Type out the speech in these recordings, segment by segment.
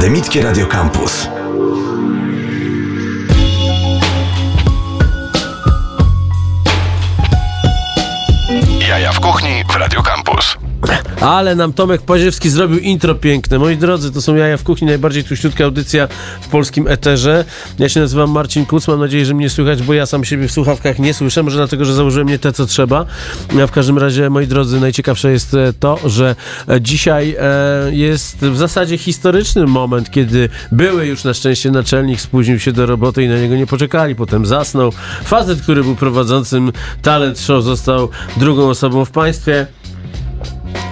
Akademickie Radio Campus. Jaja w kuchni w Radio Campus. Ale nam Tomek Paziewski zrobił intro piękne. Moi drodzy, to są Jaja w Kuchni, najbardziej tuściutka audycja w polskim eterze. Ja się nazywam Marcin Kuc, mam nadzieję, że mnie słychać, bo ja sam siebie w słuchawkach nie słyszę, może dlatego, że założyłem nie te, co trzeba. A w każdym razie, moi drodzy, najciekawsze jest e, to, że e, dzisiaj e, jest w zasadzie historyczny moment, kiedy były już na szczęście naczelnik, spóźnił się do roboty i na niego nie poczekali, potem zasnął. Facet, który był prowadzącym talent show, został drugą osobą w państwie.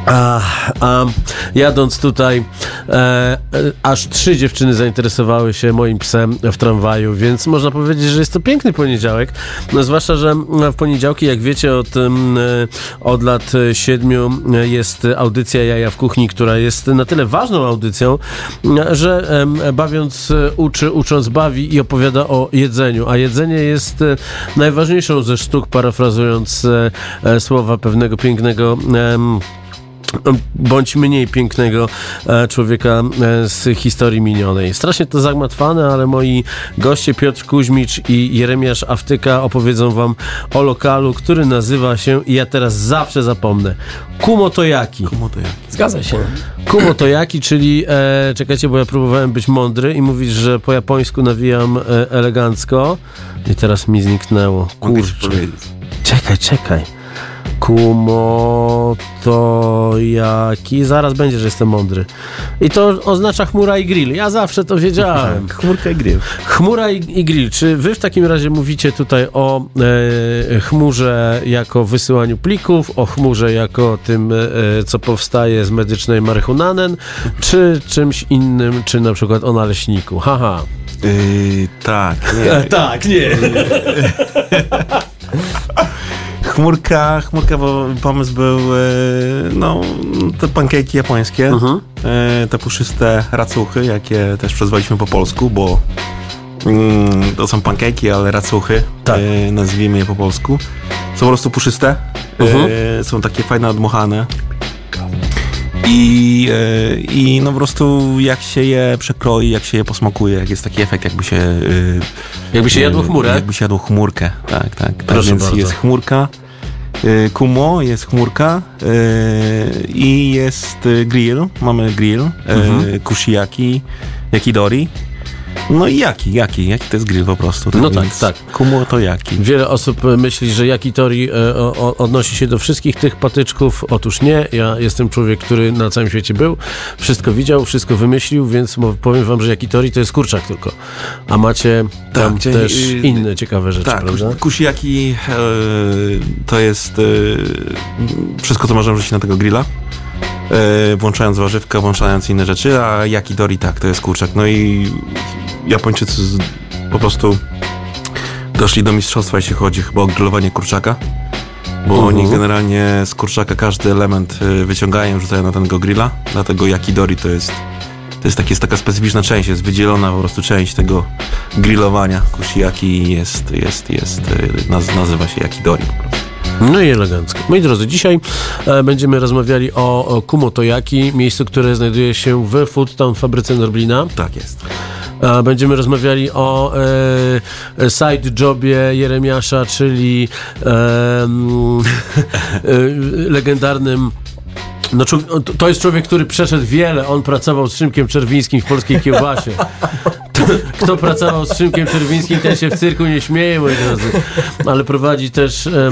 A, a jadąc tutaj, e, e, aż trzy dziewczyny zainteresowały się moim psem w tramwaju, więc można powiedzieć, że jest to piękny poniedziałek. No, zwłaszcza, że w poniedziałki, jak wiecie, od, e, od lat siedmiu jest audycja Jaja w Kuchni, która jest na tyle ważną audycją, że e, bawiąc uczy, ucząc bawi i opowiada o jedzeniu. A jedzenie jest e, najważniejszą ze sztuk, parafrazując e, słowa pewnego pięknego bądź mniej pięknego e, człowieka e, z historii minionej. Strasznie to zagmatwane, ale moi goście Piotr Kuźmicz i Jeremiasz Aftyka opowiedzą wam o lokalu, który nazywa się, i ja teraz zawsze zapomnę, Kumotojaki. Kumotojaki. Zgadza się. Kumotojaki, czyli, e, czekajcie, bo ja próbowałem być mądry i mówić, że po japońsku nawijam e, elegancko i teraz mi zniknęło. Kurczę. Czekaj, czekaj. Kumotojaki. Zaraz będzie, że jestem mądry. I to oznacza chmura i grill. Ja zawsze to wiedziałem. Chmurka i grill. Chmura i, i grill. Czy wy w takim razie mówicie tutaj o e, chmurze jako wysyłaniu plików, o chmurze jako tym, e, co powstaje z medycznej marihunanen, czy czymś innym, czy na przykład o naleśniku? Haha. Yy, tak, nie. tak, nie. Chmurka, chmurka, bo pomysł był, e, no, te pankejki japońskie, Mhm. e, te puszyste racuchy, jakie też przezwaliśmy po polsku, bo mm, to są pankejki, ale racuchy, Tak. e, nazwijmy je po polsku. Są po prostu puszyste, Mhm. e, są takie fajne, odmuchane. I, I no po prostu jak się je przekroi, jak się je posmakuje, jak jest taki efekt, jakby się... Jakby się jadło chmurę? Jakby się jadło chmurkę, tak, tak. tak Proszę więc bardzo. jest chmurka, e, kumo, jest chmurka e, i jest e, grill, mamy grill, Mhm. kushiyaki, yakidori. No i jaki, jaki, jaki to jest grill po prostu. No tak, tak. Kumo to jaki. Wiele osób e, myśli, że yakitori e, o, o, odnosi się do wszystkich tych patyczków. Otóż nie. Ja jestem człowiek, który na całym świecie był, wszystko widział, wszystko wymyślił, więc powiem wam, że yakitori to jest kurczak tylko. A macie tam gdzie- też y, inne ciekawe rzeczy, Tak, prawda? kushiyaki e, to jest e, wszystko, co można wrzucić na tego grilla. E, włączając warzywka, włączając inne rzeczy, a yakidori tak, to jest kurczak. No i Japończycy po prostu doszli do mistrzostwa, jeśli chodzi chyba o grillowanie kurczaka. Bo Mhm. oni generalnie z kurczaka każdy element e, wyciągają, rzucają na tego grilla. Dlatego yakidori to jest to jest, takie, jest taka specyficzna część, jest wydzielona po prostu część tego grillowania. Kushiyaki jest, jest, jest, e, naz, nazywa się yakidori po prostu. No i elegancko. Moi drodzy, dzisiaj e, będziemy rozmawiali o, o Kumotojaki, miejscu, które znajduje się w Food Town w fabryce Norblina. Tak jest. Będziemy rozmawiali o e, side jobie Jeremiasza, czyli e, e, legendarnym. No, to jest człowiek, który przeszedł wiele. On pracował z Szymkiem Czerwińskim w polskiej kiełbasie. Kto pracował z Szymkiem Czerwińskim, ten się w cyrku nie śmieje, moi drodzy. Ale prowadzi też e,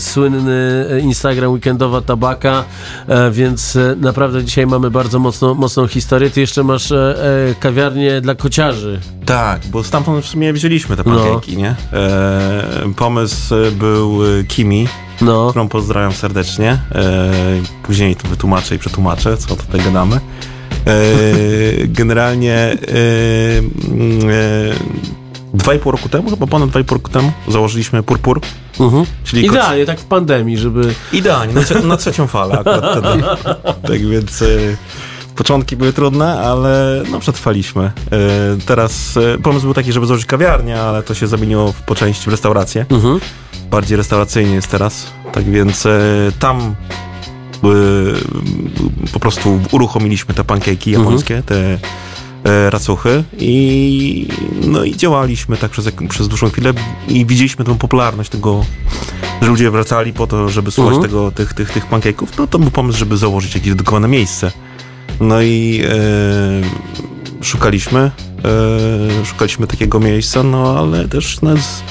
słynny Instagram Weekendowa Tabaka, e, więc e, naprawdę dzisiaj mamy bardzo mocno, mocną historię. Ty jeszcze masz e, e, kawiarnię dla kociarzy. Tak, bo stamtąd w sumie wzięliśmy te No. pankejki, nie? E, pomysł był Kimi, No, którą pozdrawiam serdecznie. Później to wytłumaczę i przetłumaczę, co tutaj gadamy. E, generalnie e, mm, e, dwa i pół roku temu, chyba ponad dwa i pół roku temu, założyliśmy Purpur, mhm. czyli koc- idealnie, tak w pandemii, żeby... Idealnie, na, na trzecią falę akurat wtedy. Tak więc e, początki były trudne, ale no przetrwaliśmy. Teraz pomysł był taki, żeby założyć kawiarnię, ale to się zamieniło w, po części w restaurację. Mhm. Bardziej restauracyjnie jest teraz. Tak więc tam po prostu uruchomiliśmy te pankejki japońskie, te e, racuchy i no i działaliśmy tak przez, przez dłuższą chwilę i widzieliśmy tą popularność tego, że ludzie wracali po to, żeby słuchać Mhm. tego, tych, tych, tych pancake'ów, no to był pomysł, żeby założyć jakieś dedykowane miejsce. No i e, szukaliśmy, e, szukaliśmy takiego miejsca, no ale też nas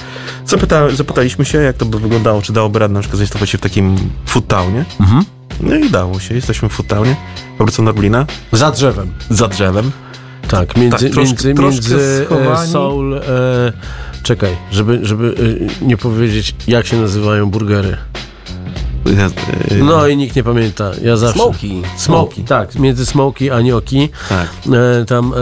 zapyta, zapytaliśmy się, jak to by wyglądało, czy dałoby radę na przykład zainstalować się w takim food townie. Mhm. No i dało się, jesteśmy w townie, po Norblina, Za drzewem. za drzewem. Tak, między, Tak, troszkę- między, troszkę między e, schowani. Soul... E, czekaj, żeby, żeby e, nie powiedzieć, jak się nazywają burgery. Ja, e, No i nikt nie pamięta. Ja zawsze... Smoky. Smoki, tak. Między Smoki a Nioki. Tak. E, tam,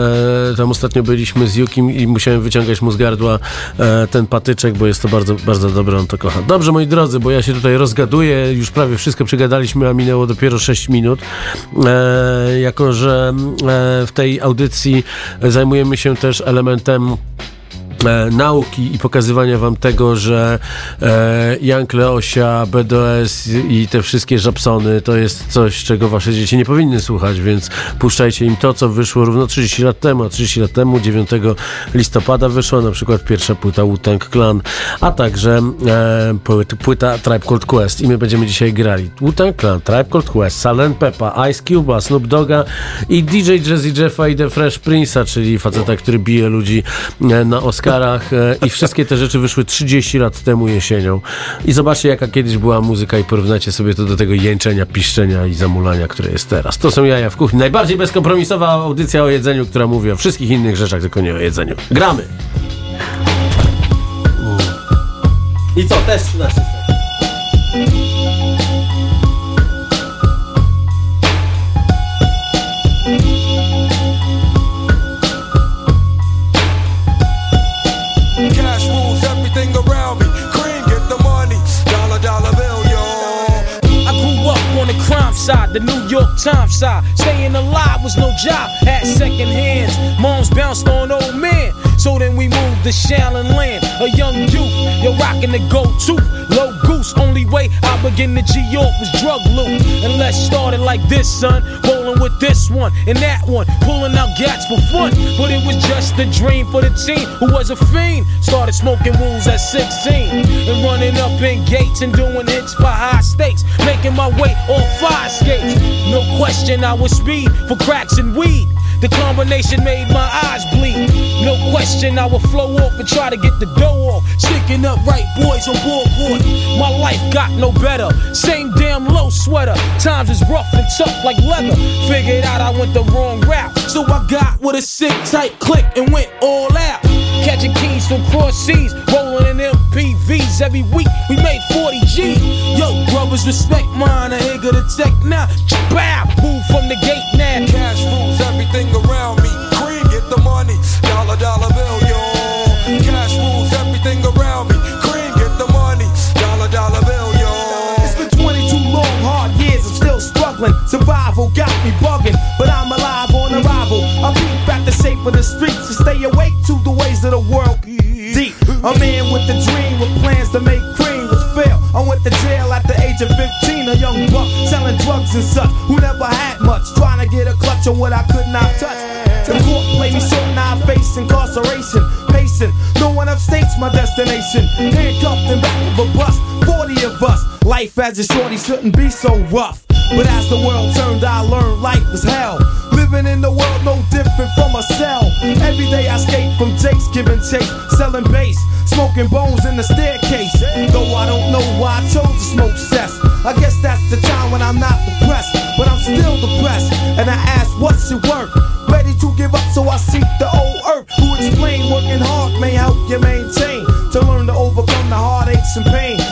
e, tam ostatnio byliśmy z Jukim i musiałem wyciągać mu z gardła e, ten patyczek, bo jest to bardzo, bardzo dobre, on to kocha. Dobrze, moi drodzy, bo ja się tutaj rozgaduję, już prawie wszystko przegadaliśmy, a minęło dopiero 6 minut. E, jako, że e, w tej audycji zajmujemy się też elementem e, nauki i pokazywania wam tego, że e, Jank Leosia, BDS i te wszystkie żabsony to jest coś, czego wasze dzieci nie powinny słuchać, więc puszczajcie im to, co wyszło równo 30 lat temu, a 30 lat temu, 9 listopada wyszła na przykład pierwsza płyta Wu-Tang Clan, a także e, płyt, płyta Tribe Called Quest. I my będziemy dzisiaj grali Wu-Tang Clan, Tribe Called Quest, Silent Peppa, Ice Cube'a, Snoop Dogga i DJ Jazzy Jeffa i The Fresh Prince'a, czyli faceta, który bije ludzi e, na Oscarach e, i wszystkie te rzeczy wyszły 30 lat temu jesienią. I zobaczcie, jaka kiedyś była muzyka i porównacie sobie to do tego jęczenia, piszczenia i zamulania, które jest teraz. To są jaja w kuchni. Najbardziej bezkompromisowa audycja o jedzeniu, która mówi o wszystkich innych rzeczach, tylko nie o jedzeniu. Gramy! I co? Też 13 New York Times side. Staying alive was no job, at second hands. Moms bounced on old men. So then we moved to Shallon Land, a young youth. You're rocking the go to low goose. Only way I begin to G York was drug loot. And let's start it like this, son. Rolling with this one and that one, pulling out gats for fun. But it was just a dream for the team who was a fiend. Started smoking rules at 16 and running up in gates and doing hits for high stakes. Making my way on fire skates. No question, I was speed for cracks and weed. The combination made my eyes bleed. No question, I would flow off and try to get the dough off. Sticking up right boys on board court. My life got no better. Same damn low sweater. Times is rough and tough like leather. Figured out I went the wrong route. So I got with a sick tight click and went all out. Catching keys from cross seas, rolling in MPVs every week. We made 40 G. Yo, brothers, respect mine. I ain't gonna take now. Bow, move from the gate now. Got me bugging, but I'm alive on arrival. I peep back the shape of the streets and stay awake to the ways of the world. Deep, a man with a dream with plans to make cream was fail. I went to jail at the age of 15, a young buck selling drugs and such who never had much, trying to get a clutch on what I could not touch. The court played me short, now I face incarceration. Pacing, no one upstates my destination. Handcuffed in back of a bus, 40 of us. Life as a shorty shouldn't be so rough. But as the world turned, I learned life was hell. Living in the world no different from a cell. Every day I skate from Jake's, giving chase, selling bass, smoking bones in the staircase. Though I don't know why I chose to smoke cess. I guess that's the time when I'm not depressed, but I'm still depressed. And I ask, what's it worth? Ready to give up, so I seek the old earth. Who explain working hard may help you maintain. To learn to overcome the heartaches and pain.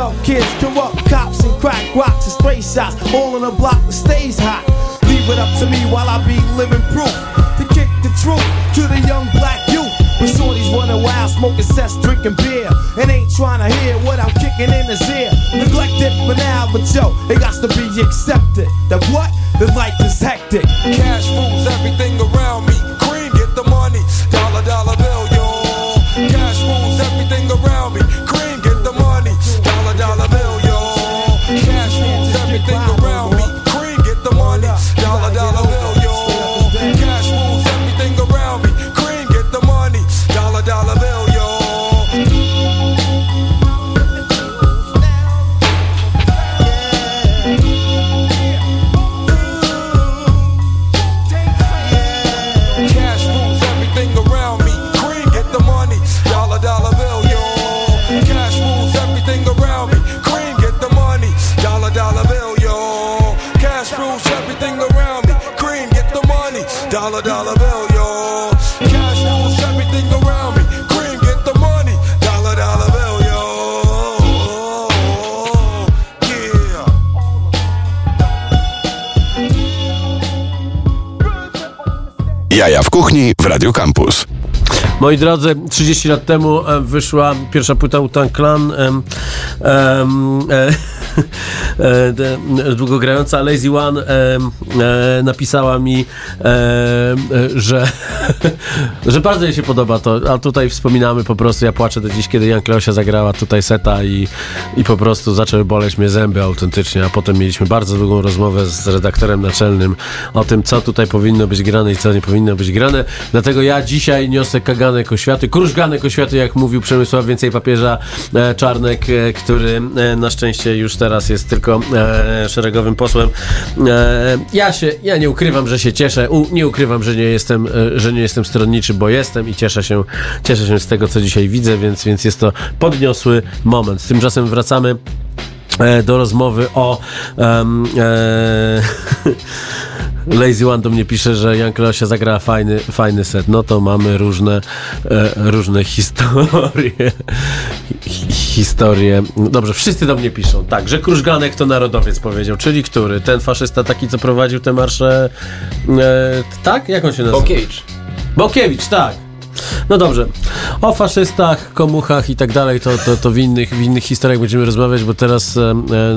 Up kids, corrupt cops, and crack rocks and stray shots. All in a block that stays hot. Leave it up to me while I be living proof. To kick the truth to the young black youth. When shorties running wild, smoking cess, drinking beer. And ain't trying to hear what I'm kicking in his ear. Neglected for now, but yo, it got to be accepted. That what? The life is hectic. Cash rules everything around dollar bill, yo. Cash rules everything around me. Cream, get the money, dollar dollar bill, yo. Yeah. Jaja w kuchni w Radio Campus. Moi drodzy, 30 lat temu wyszła pierwsza płyta Utan Clan, em, em, e, długogrająca Lazy One em, e, napisała mi, e, że, że bardzo jej się podoba to, a tutaj wspominamy po prostu, ja płaczę do dziś, kiedy Jan Kleosia zagrała tutaj seta i, i po prostu zaczęły boleć mnie zęby autentycznie, a potem mieliśmy bardzo długą rozmowę z redaktorem naczelnym o tym, co tutaj powinno być grane i co nie powinno być grane, dlatego ja dzisiaj niosę kaganek oświaty, krużganek oświaty, jak mówił Przemysław Więcej Papieża e, Czarnek, e, który e, na szczęście już teraz jest tylko e, szeregowym posłem. E, ja się, ja nie ukrywam, że się cieszę, u, nie ukrywam, że nie jestem, e, że nie jestem stronniczy, bo jestem i cieszę się, cieszę się z tego, co dzisiaj widzę, więc, więc jest to podniosły moment. Tymczasem wracamy e, do rozmowy o e, Lazy One do mnie pisze, że Jan Kleosia zagrała fajny, fajny set. No to mamy różne, e, różne historie. Hi- historie. Dobrze, wszyscy do mnie piszą. Tak, że Krużganek to narodowiec powiedział. Czyli który? Ten faszysta taki, co prowadził te marsze. E, tak? Jak on się nazywa? Bokiewicz. Bokiewicz, tak. No dobrze. O faszystach, komuchach i tak dalej, to, to, to w, innych, w innych historiach będziemy rozmawiać, bo teraz, e,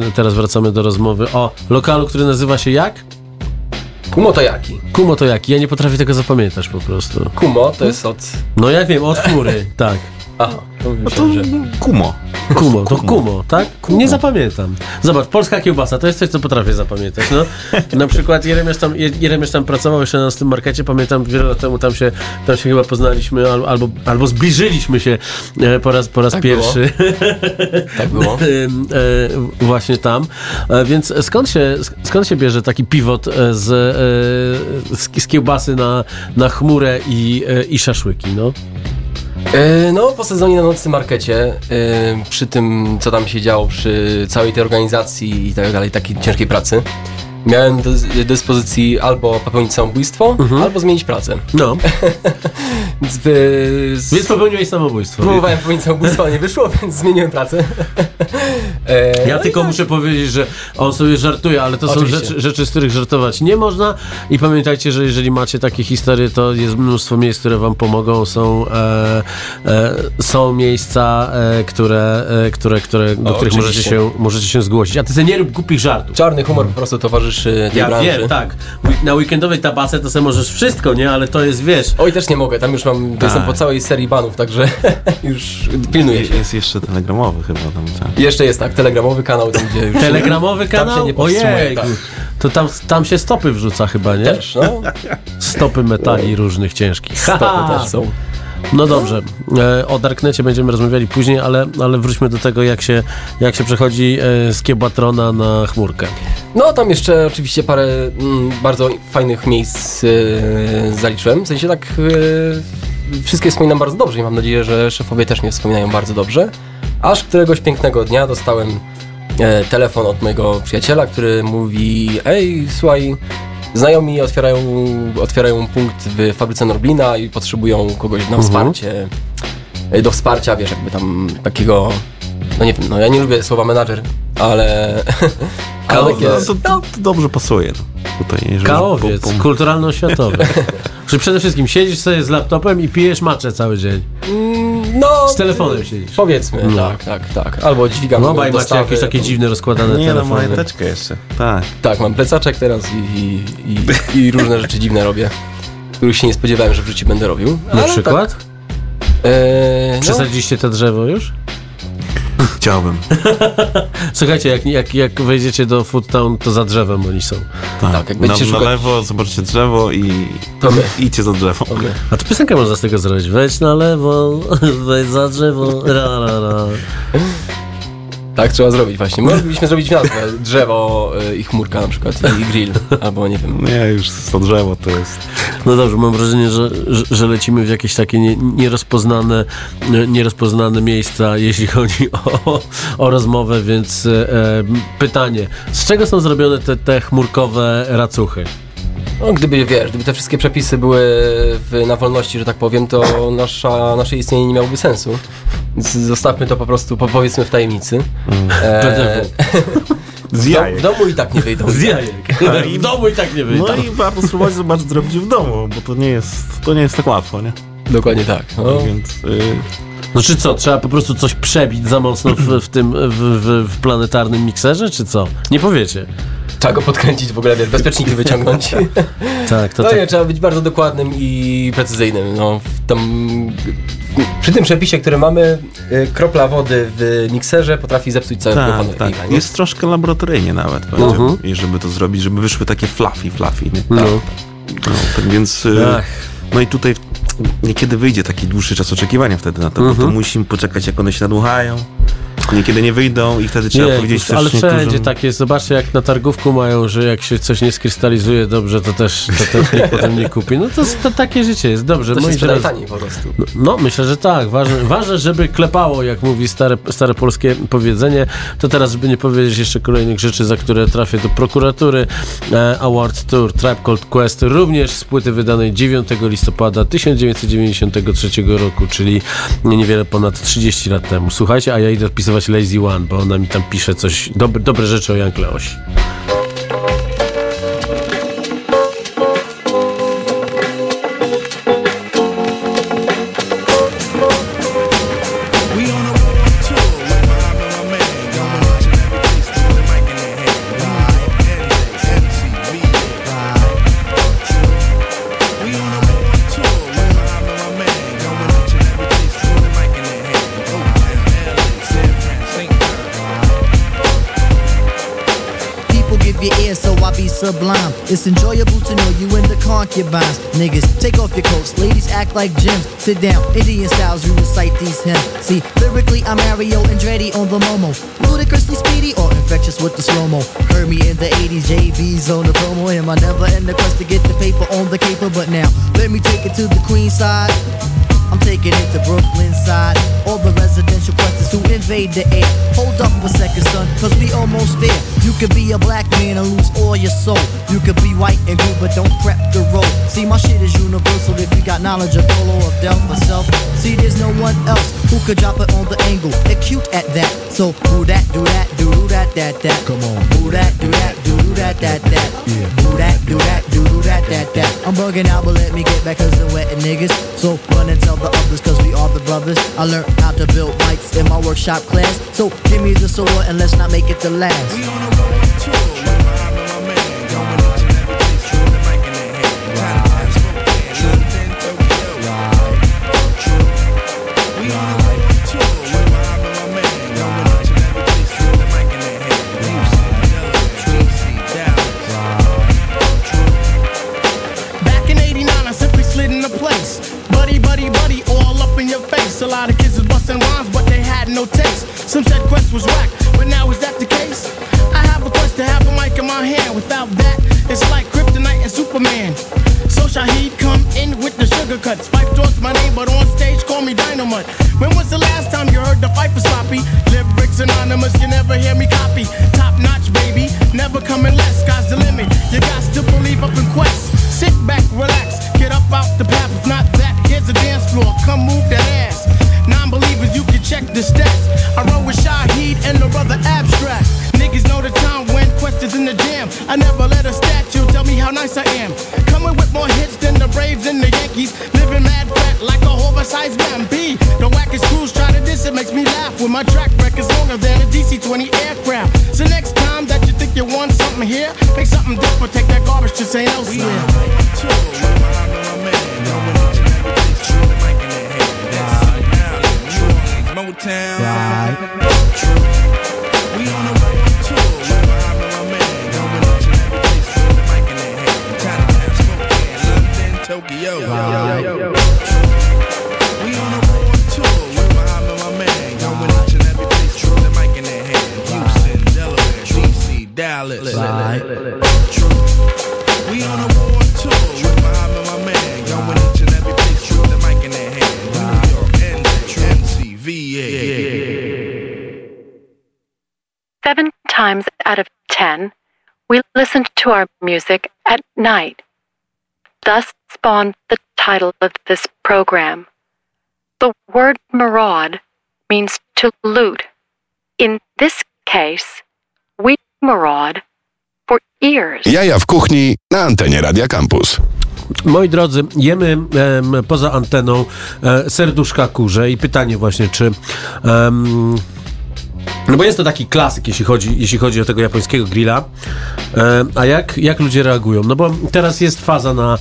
e, teraz wracamy do rozmowy o lokalu, który nazywa się jak? Kumo to jaki? Kumo to jaki? Ja nie potrafię tego zapamiętać po prostu. Kumo to jest od... No ja wiem, od chmury, tak. Aha, to myślałem, że... Kumo. Kumo, to kumo, tak? Nie zapamiętam. Zobacz, polska kiełbasa, to jest coś, co potrafię zapamiętać, no. Na przykład Jeremiasz tam, Je- Jeremiasz tam pracował jeszcze na tym markecie, pamiętam wiele lat temu tam się, tam się chyba poznaliśmy, al- albo, albo zbliżyliśmy się e, po raz, po raz Tak było. pierwszy. Tak było. E, właśnie tam. E, więc skąd się, skąd się bierze taki pivot z, z, z kiełbasy na, na chmurę i, i szaszłyki, no? E, No, po sezonie na nocnym markecie, e, przy tym, co tam się działo, przy całej tej organizacji i tak dalej, takiej ciężkiej pracy, miałem do dyspozycji albo popełnić samobójstwo, albo zmienić pracę. No, Więc, wy- z- więc popełniłeś samobójstwo. próbowałem popełnić samobójstwo, ale nie wyszło, więc zmieniłem pracę. E, Ja no tylko tak. muszę powiedzieć, że on sobie żartuje, ale to są Oczywiście. rzeczy, rzeczy, z których żartować nie można. I pamiętajcie, że jeżeli macie takie historie, to jest mnóstwo miejsc, które wam pomogą. Są, e, e, są miejsca, e, które, e, które, które, do O, których możecie się, możecie się zgłosić. A ty sobie nie rób głupich żartów. Czarny humor po prostu towarzyszy tej Ja branży. wiem, tak. Na weekendowej tabace to sobie możesz wszystko, nie? Ale to jest, wiesz... Oj, też nie mogę, tam już mam, to jestem po całej serii banów, także już pilnuję się. Jest jeszcze telegramowy chyba tam. Tak. Jeszcze jest tak, telegramowy kanał, tam gdzie już Telegramowy tam kanał? się nie Ojej, tak. to tam, tam się stopy wrzuca chyba, nie? Też, no. Stopy metali różnych ciężkich. Stopy Ha! też są. No dobrze, e, o Darknecie będziemy rozmawiali później, ale, ale wróćmy do tego, jak się, jak się przechodzi e, z Kiebatrona na chmurkę. No, tam jeszcze oczywiście parę mm, bardzo fajnych miejsc e, zaliczyłem. W sensie tak e, wszystkie wspominam bardzo dobrze i mam nadzieję, że szefowie też mnie wspominają bardzo dobrze. Aż któregoś pięknego dnia dostałem telefon od mojego przyjaciela, który mówi Ej, słuchaj, znajomi otwierają, otwierają punkt w fabryce Norblina i potrzebują kogoś na wsparcie. E, Do wsparcia, wiesz, jakby tam takiego... No nie wiem, no ja nie lubię słowa menadżer, ale... ale takie, No, to, to, dobrze pasuje. no. Tutaj, jeżeli Kałowiec, po- po- kulturalno-oświatowy. Że przede wszystkim siedzisz sobie z laptopem i pijesz maczę cały dzień. No, Z telefonem siedzisz. Powiedzmy, No. tak, tak, tak. Albo dźwigam No, bo i macie jakieś takie dziwne rozkładane Nie, no telefony. majteczkę jeszcze. Tak. Tak, mam plecaczek teraz i, i, i, i różne rzeczy dziwne robię, których się nie spodziewałem, że w życiu będę robił. Na Ale przykład? Tak, e, no, Przesadziście to drzewo już? Chciałbym. Słuchajcie, jak, jak, jak wejdziecie do Food Town, to za drzewem oni są. Tak, Tak, jak będziecie na, na lewo zobaczycie drzewo i To my. idźcie za drzewo. to my. A to piosenkę można z tego zrobić. Wejdź na lewo, wejdź za drzewo, ra, ra, ra. Tak trzeba zrobić właśnie. Moglibyśmy zrobić nazwę drzewo y, i chmurka na przykład i, grill, albo nie wiem. Nie, już to drzewo to jest... No dobrze, mam wrażenie, że, że, lecimy w jakieś takie nie, nierozpoznane, nie- nierozpoznane miejsca, jeśli chodzi o, o rozmowę, więc e, pytanie, z czego są zrobione te, te chmurkowe racuchy? No, gdyby, wiesz, gdyby te wszystkie przepisy były w, na wolności, że tak powiem, to nasza, nasze istnienie nie miałoby sensu. Więc zostawmy to po prostu, po, powiedzmy w tajemnicy. E, Z w, jajek. w domu i tak nie wyjdą. Z jajek. W domu i tak nie wyjdą. No i warto spróbować zobaczyć, zrobić w domu, bo to nie jest, to nie jest tak łatwo, nie? Dokładnie tak. No. Więc y, No czy co, trzeba po prostu coś przebić za mocno w, w tym, w, w, w planetarnym mikserze, czy co? Nie powiecie. Trzeba go podkręcić w ogóle, wiesz, bezpieczniki wyciągnąć. Tak, to No tak. nie, trzeba być bardzo dokładnym i precyzyjnym. No, w tam, przy tym przepisie, który mamy, y, kropla wody w mikserze potrafi zepsuć całego tak, tak. Jest troszkę laboratoryjnie nawet, powiem, Mhm. i żeby to zrobić, żeby wyszły takie fluffy, fluffy, nie? No. No, tak więc... y, Ach. No i tutaj niekiedy wyjdzie taki dłuższy czas oczekiwania wtedy na to, bo Mhm. to musimy poczekać, jak one się nadmuchają. Niekiedy nie wyjdą i wtedy trzeba Nie, powiedzieć też ale wszędzie tak jest. Zobaczcie, jak na targówku mają, że jak się coś nie skrystalizuje dobrze, to też, to też nikt potem nie kupi. No to, to takie życie jest. Dobrze, To się sprzedaje drodzy. taniej po prostu. No, no, myślę, że tak. Ważne, ważne, żeby klepało, jak mówi stare, stare polskie powiedzenie. To teraz, żeby nie powiedzieć jeszcze kolejnych rzeczy, za które trafię do prokuratury. E, Award Tour Tribe Called Quest, również z płyty wydanej 9 listopada 1993 roku, czyli niewiele ponad 30 lat temu. Słuchajcie, a ja idę odpisywać Lazy One, bo ona mi tam pisze coś, dobre, dobre rzeczy o Jan Kleosi. It's enjoyable to know you in the concubines. Niggas, take off your coats. Ladies act like gems. Sit down, Indian styles, you recite these hymns. See, lyrically, I'm Mario Andretti on the Momo. Ludicrously speedy or infectious with the slow mo. Heard me in the 80s, JV's on the promo. Am I never in the quest to get the paper on the caper? But now, let me take it to the queen side. I'm taking it to Brooklyn side. All the residential questions who invade the air. Hold up a second, son, cause we almost there. You could be a black man and lose all your soul. You could be white and good, but don't prep the road. See, my shit is universal if you got knowledge of Dolo or Del myself. See, there's no one else who could drop it on the angle. They're cute at that. So, who that, do that, do do that, that, that. Come on. Who that, do that, do do that, that, that. Yeah. Who that, do that, do do that, that, that. I'm bugging out, but let me get back cause I'm wetting niggas. So, run and tell the others cause we are the brothers. I learned how to build mics in my workshop class. So, give me the sword and let's not make it the last. A floor. Come move that ass. Non-believers, you can check the stats. I roll with Shaheed and the brother Abstract. Niggas know the time when questions in the jam. I never let a statue tell me how nice I am. Coming with more hits than the Braves and the Yankees. Living mad fat like a oversized man. B. The wackest crews try to diss it makes me laugh. When my track record's longer than a DC-20 aircraft. So next time that you think you want something here, make something different. Take that garbage to St. We on Elsewhere. Motown. We on a world tour with my man. Going each and every place with the mic in their hand. Chinatown, Spokane, London, Tokyo. We on a world tour with Muhammad, my man. Going each and every place with the mic in their hand. Houston, Delaware, DC, Dallas. Out of ten, we listen to our music at night thus spawned the title of this program. The word maraud means to loot. In this case, we maraud for ears. Jaja w kuchni na antenie Radia Campus. Moi drodzy, jemy em, poza anteną e, serduszka kurze i pytanie właśnie, czy... em, no bo jest to taki klasyk, jeśli chodzi, jeśli chodzi o tego japońskiego grilla. E, a jak, jak ludzie reagują? No bo teraz jest faza na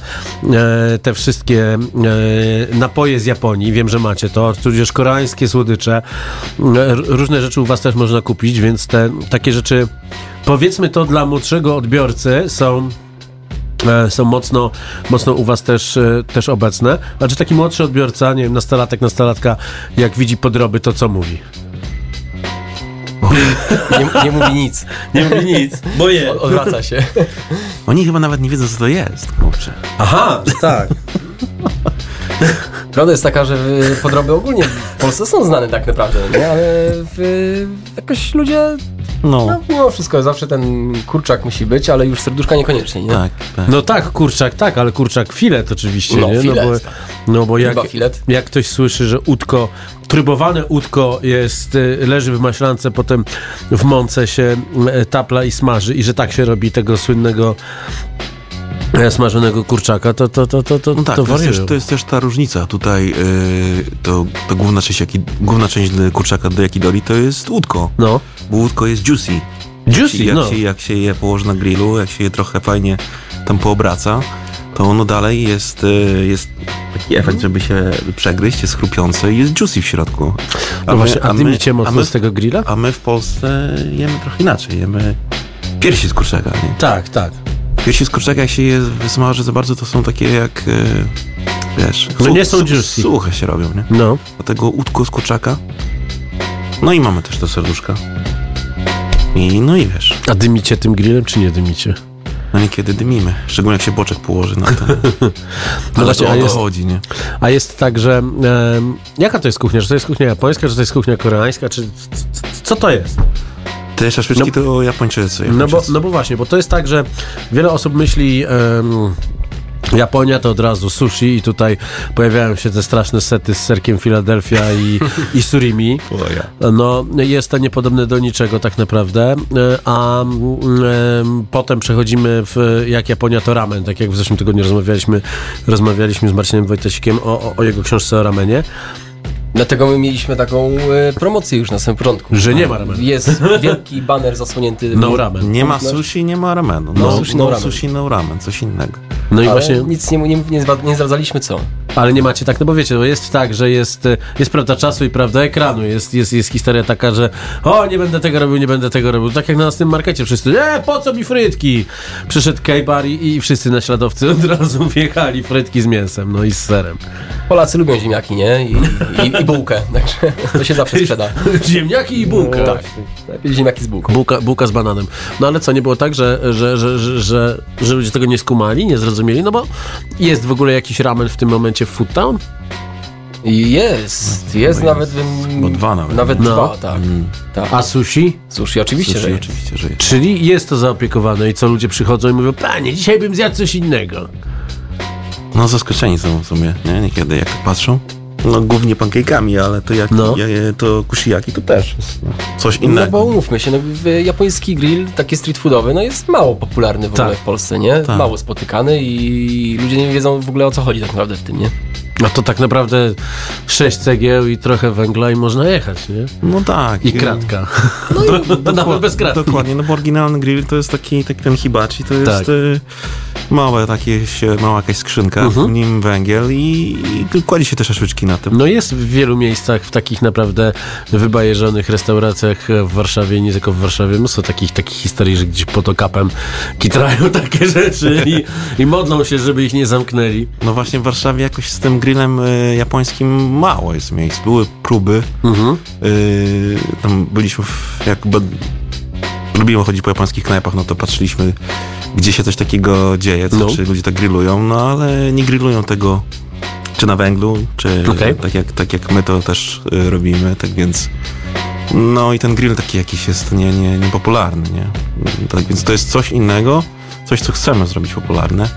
e, te wszystkie e, napoje z Japonii. Wiem, że macie to, tudzież koreańskie słodycze. E, różne rzeczy u was też można kupić, więc te takie rzeczy, powiedzmy to dla młodszego odbiorcy, są e, są mocno, mocno u was też, e, też obecne. Znaczy taki młodszy odbiorca, nie wiem, nastolatek, nastolatka, jak widzi podroby, to co mówi? Nie, nie mówi nic. Nie mówi nic, bo je. Odwraca się. Oni chyba nawet nie wiedzą, co to jest, kurczę. Aha, tak. Prawda jest taka, że podroby ogólnie w Polsce są znane tak naprawdę, nie? Ale w, jakoś ludzie, No, no mimo wszystko, zawsze ten kurczak musi być, ale już serduszka niekoniecznie, nie? tak, tak. No tak, kurczak, tak, ale kurczak filet oczywiście, No, nie? filet, no bo, tak. no bo jak, Chyba filet. jak ktoś słyszy, że udko, trybowane udko jest, y, leży w maślance, potem w mące się y, tapla i smaży i że tak się robi tego słynnego smażonego kurczaka, to, to, to, to, to, No tak, to to, jest też, to jest też ta różnica. Tutaj yy, to, to główna część, jaki, główna część kurczaka do jakidoli to jest łódko. No. Bo łódko jest juicy. Juicy, jak, no. się, jak się je położy na grillu, jak się je trochę fajnie tam poobraca, to ono dalej jest, y, jest taki efekt, żeby się przegryźć, jest chrupiące i jest juicy w środku. No właśnie, a my- a mocno my, z tego grilla? a my w Polsce jemy trochę inaczej. Jemy piersi z kurczaka. Nie? Tak, tak. Piersi z kurczaka, jak się je wysmaży za bardzo, to są takie jak, y, wiesz... No nie są juicy. Suche się robią, nie? No. Dlatego łódko z kurczaka. No i mamy też te serduszka. I no i wiesz, A dymicie tym grillem, czy nie dymicie? no niekiedy dymimy. Szczególnie jak się boczek położy na to. No Ale właśnie, to o to jest- chodzi, nie? A jest tak, że em, jaka to jest kuchnia? Czy to jest kuchnia japońska, czy to jest kuchnia koreańska, czy co to jest? Te szaszłyczki to Japończycy. No bo, no bo właśnie, bo to jest tak, że wiele osób myśli em, Japonia to od razu sushi i tutaj pojawiają się te straszne sety z serkiem Philadelphia i, i surimi. No, jest to niepodobne do niczego tak naprawdę, e, a potem przechodzimy w jak Japonia to ramen, tak jak w zeszłym tygodniu rozmawialiśmy, rozmawialiśmy z Marcinem Wojtasikiem o, o, o jego książce o ramenie. Dlatego my mieliśmy taką e, promocję już na samym początku. Że nie ma ramenu. Jest wielki baner zasłonięty. No ramen. Nie ma sushi, nie ma ramenu. No No, sushi, no no ramen. sushi, no ramen. Coś innego. No i Ale właśnie, nic nie, nie, nie, zwa- nie zdradzaliśmy co. ale nie macie tak, no bo wiecie, bo jest tak, że jest, e, jest prawda czasu i prawda ekranu, jest, jest, jest historia taka, że o, nie będę tego robił, nie będę tego robił, tak jak na naszym markecie wszyscy, e, po co mi frytki? Przyszedł K-bar i, i wszyscy naśladowcy od razu wjechali frytki z mięsem, no i z serem. Polacy lubią ziemniaki, nie? I, i, i bułkę, także to się zawsze sprzeda. Ziemniaki i bułka. Tak, lepiej ziemniaki z bułką. Bułka, bułka z bananem. No ale co, nie było tak, że, że, że, że, że, że ludzie tego nie skumali, nie zrozumieli? No bo jest w ogóle jakiś ramen w tym momencie w Foodtown? Jest, jest nawet... bym- Bo dwa nawet. Nawet No. dwa, tak. tak. A sushi? Sushi oczywiście, Sushi że oczywiście, że jest. Czyli jest to zaopiekowane i co ludzie przychodzą i mówią, panie, dzisiaj bym zjadł coś innego. No zaskoczeni są w sumie, nie? Niekiedy jak patrzą. No głównie pancake'ami, ale to jak No. to kushiyaki to też jest no, coś No innego. bo umówmy się, no, japoński grill, taki street foodowy, no jest mało popularny w ogóle Tak. w Polsce, nie? Tak. Mało spotykany i ludzie nie wiedzą w ogóle o co chodzi tak naprawdę w tym, nie? A to tak naprawdę sześć cegieł i trochę węgla i można jechać, nie? No tak. I kratka. No nawet bez kratki. Dokładnie, no bo oryginalny grill to jest taki, taki ten hibachi, to jest Tak. y, małe takie, się, mała jakaś skrzynka, Mhm. w nim węgiel i, i kładzie się te szaszłyczki na tym. No jest w wielu miejscach, w takich naprawdę wybajeżonych restauracjach w Warszawie, nie tylko w Warszawie, mnóstwo takich, takich historii, że gdzieś pod okapem kitrają takie rzeczy i, i modlą się, żeby ich nie zamknęli. No właśnie w Warszawie jakoś z tym grillem y, japońskim mało jest miejsc. Były próby, Mhm. y, tam byliśmy w, jakby lubimy chodzić po japońskich knajpach, no to patrzyliśmy, gdzie się coś takiego dzieje, co, No. czy ludzie tak grillują, no ale nie grillują tego czy na węglu, czy Okej. tak, jak, tak jak my to też y, robimy, tak więc no i ten grill taki jakiś jest nie, nie, niepopularny, nie? Tak więc to jest coś innego, coś co chcemy zrobić popularne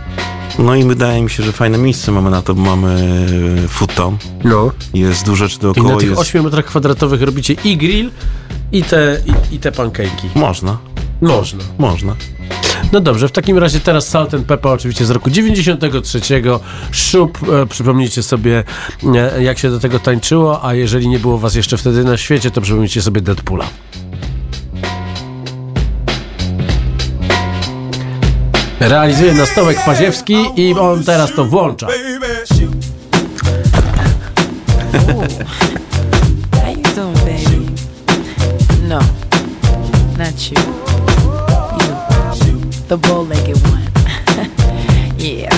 No i wydaje mi się, że fajne miejsce mamy na to, bo mamy futon. No. Jest dużo rzeczy I na dookoła. tych jest... 8 metrach kwadratowych robicie i grill, i te, i, i te pancake'i. Można, Można. można. No dobrze, w takim razie teraz Salt and Pepper oczywiście z roku 93. Szub, e, przypomnijcie sobie e, jak się do tego tańczyło, a jeżeli nie było was jeszcze wtedy na świecie, to przypomnijcie sobie Deadpoola. Realizuje na stołek Paziewski i on teraz to włącza. No, not you. You, the bow-legged one. yeah.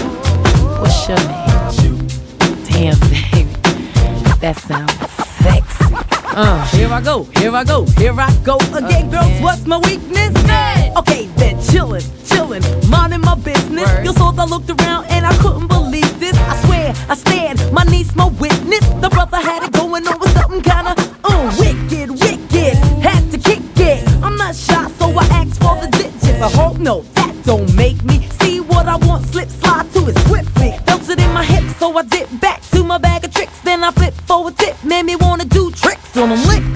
What's your name? Damn, baby, that sounds. Uh, here I go, here I go, here I go again, girls. What's my weakness? Okay, then chillin', chillin', minding my business. You saw I looked around and I couldn't believe this. I swear, I stand, my niece, my witness. The brother had it going on with something kinda, uh, wicked, wicked. Had to kick it. I'm not shy, so I asked for the digits. I hope no, that don't make me see what I want. Slip, slide to it swiftly. Felt it in my hips, so I dip back to my bag of tricks. Then I flip for a tip, made me wanna do tricks on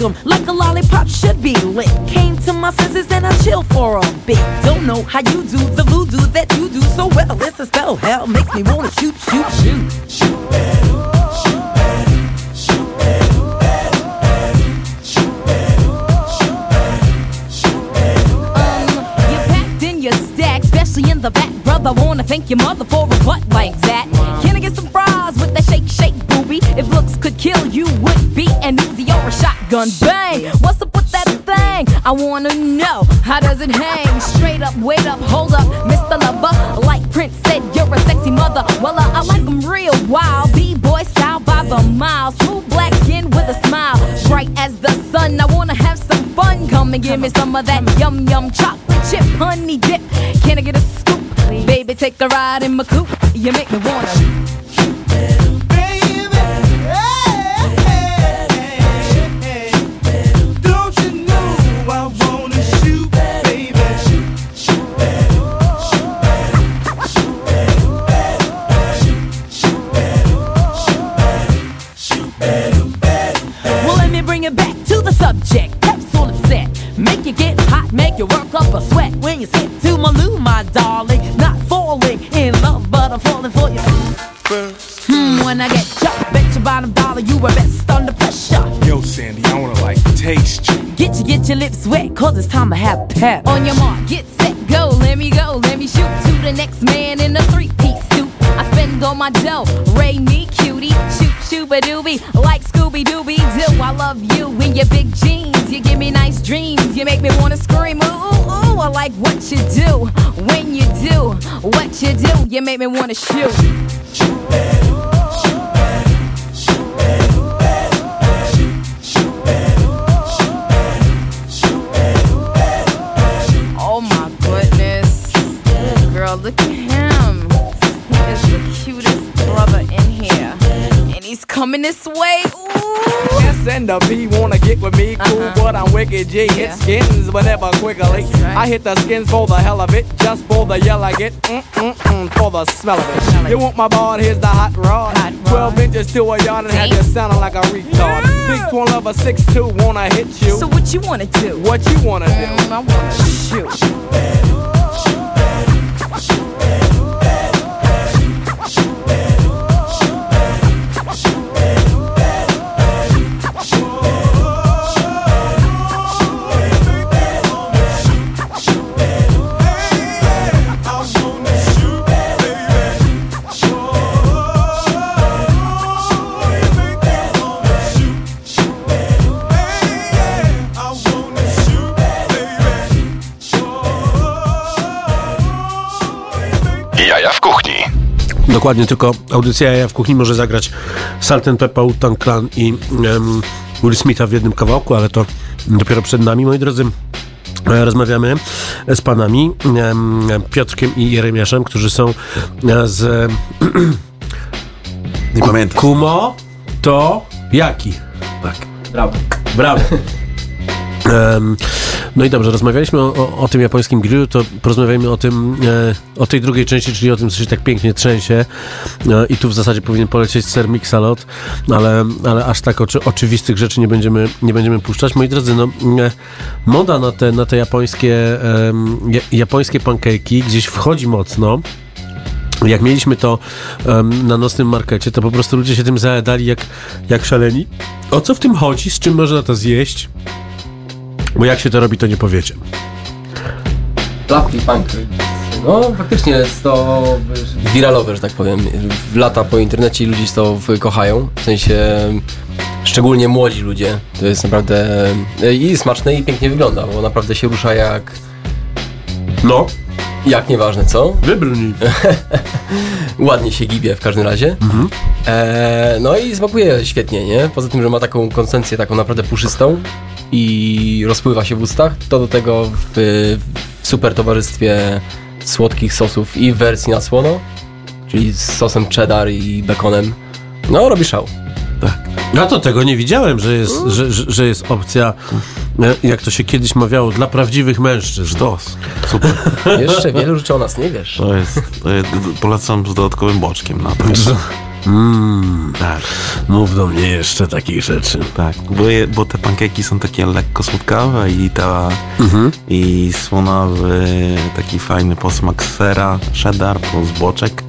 them, like a lollipop should be lit. Came to my senses and I chill for a bit. Don't know how you do the voodoo that you do so well. It's a spell, hell makes me wanna shoot, shoot, shoot. You packed in your stack, especially in the back, brother. Wanna thank your mother for a butt like that. Can I get some fries with that shake, shake, booby? If looks could kill you, would be an Uzi or a shotgun. Bang! What's up with that thing? I wanna know how does it hang? Straight up, wait up, hold up, Mr. Lover. Like Prince said, you're a sexy mother. Well, uh, I like 'em real wild, b-boy style by the mile. Smooth black skin with a smile, bright as the sun. I wanna have some fun. Come and give me some of that yum yum chocolate chip honey dip. Can I get a scoop? Baby, take a ride in my coupe. You make me wanna. Let me bring it back to the subject. Capsule is set. Make you get hot, make you work up a sweat. When you sit to my loo, my darling. Not falling in love, but I'm falling for you. Hmm, when I get chopped, bet you bottom dollar you were best under pressure. Yo, Sandy, I wanna like taste you. Get you, get your lips wet, cause it's time to have pep. On your mark, get set, go. Let me go, let me shoot to the next man in a three-piece suit. I spend all my dough, ray me cutie, shoot shooba doobie, in your big jeans, you give me nice dreams, you make me wanna scream. Ooh, ooh, I like what you do when you do what you do. You make me wanna shoot. Oh This way. Ooh. S and the B wanna get with me, cool, but I'm wicked G. Hit skins whenever quickly. I hit the skins for the hell of it, just for the yell I get, mm mm mm, for the smell of it. You want my bar? Here's the hot rod. 12 inches to a yard and have you sounding like a retard. Big twin lover, 6'2, wanna hit you. So what you wanna do? What you wanna do? I wanna shoot. Jaja Dokładnie, tylko audycja Jaja w kuchni może zagrać Salt and Pepper, Wu-Tang Clan i um, Will Smitha w jednym kawałku, ale to dopiero przed nami, moi drodzy. E, Rozmawiamy z panami em, Piotrkiem i Jeremiaszem, którzy są e, z Nie pamiętam. Kumo to jaki? Tak. Brawo. Brawo. Em, No i dobrze, rozmawialiśmy o, o, o tym japońskim grillu, to porozmawiajmy o tym, e, o tej drugiej części, czyli o tym, co się tak pięknie trzęsie. E, I tu w zasadzie powinien polecieć ser Mixalot, ale, ale aż tak oczy, oczywistych rzeczy nie będziemy, nie będziemy puszczać. Moi drodzy, no, e, moda na te, na te japońskie, japońskie pancake'i gdzieś wchodzi mocno. Jak mieliśmy to em, na nocnym markecie, to po prostu ludzie się tym zajadali jak, jak szaleni. O co w tym chodzi? Z czym można to zjeść? Bo jak się to robi, to nie powiecie. Klapki, pancake. No faktycznie jest to wiralowe, że tak powiem. Lata po internecie i ludzie to kochają. W sensie szczególnie młodzi ludzie. To jest naprawdę i smaczne i pięknie wygląda, bo naprawdę się rusza jak... No. Jak nieważne co. Wybrnij. Ładnie się gibie w każdym razie. E, no i smakuje świetnie, nie? Poza tym, że ma taką konsystencję taką naprawdę puszystą i rozpływa się w ustach, to do tego w, w super towarzystwie słodkich sosów i w wersji na słono, czyli z sosem cheddar i bekonem. No, robi szał. Ja to tego nie widziałem, że jest, że, że, że jest opcja, e, jak to się kiedyś mawiało, dla prawdziwych mężczyzn. Sztos. Super. Jeszcze wielu rzeczy o nas nie wiesz. To jest, to jest polecam z dodatkowym boczkiem na pewno. Mmm, tak. Mów do mnie jeszcze takich rzeczy. Tak, bo, je, bo te pankeki są takie lekko słodkawe i ta Mhm. i słonowy taki fajny posmak sera, cheddar plus boczek.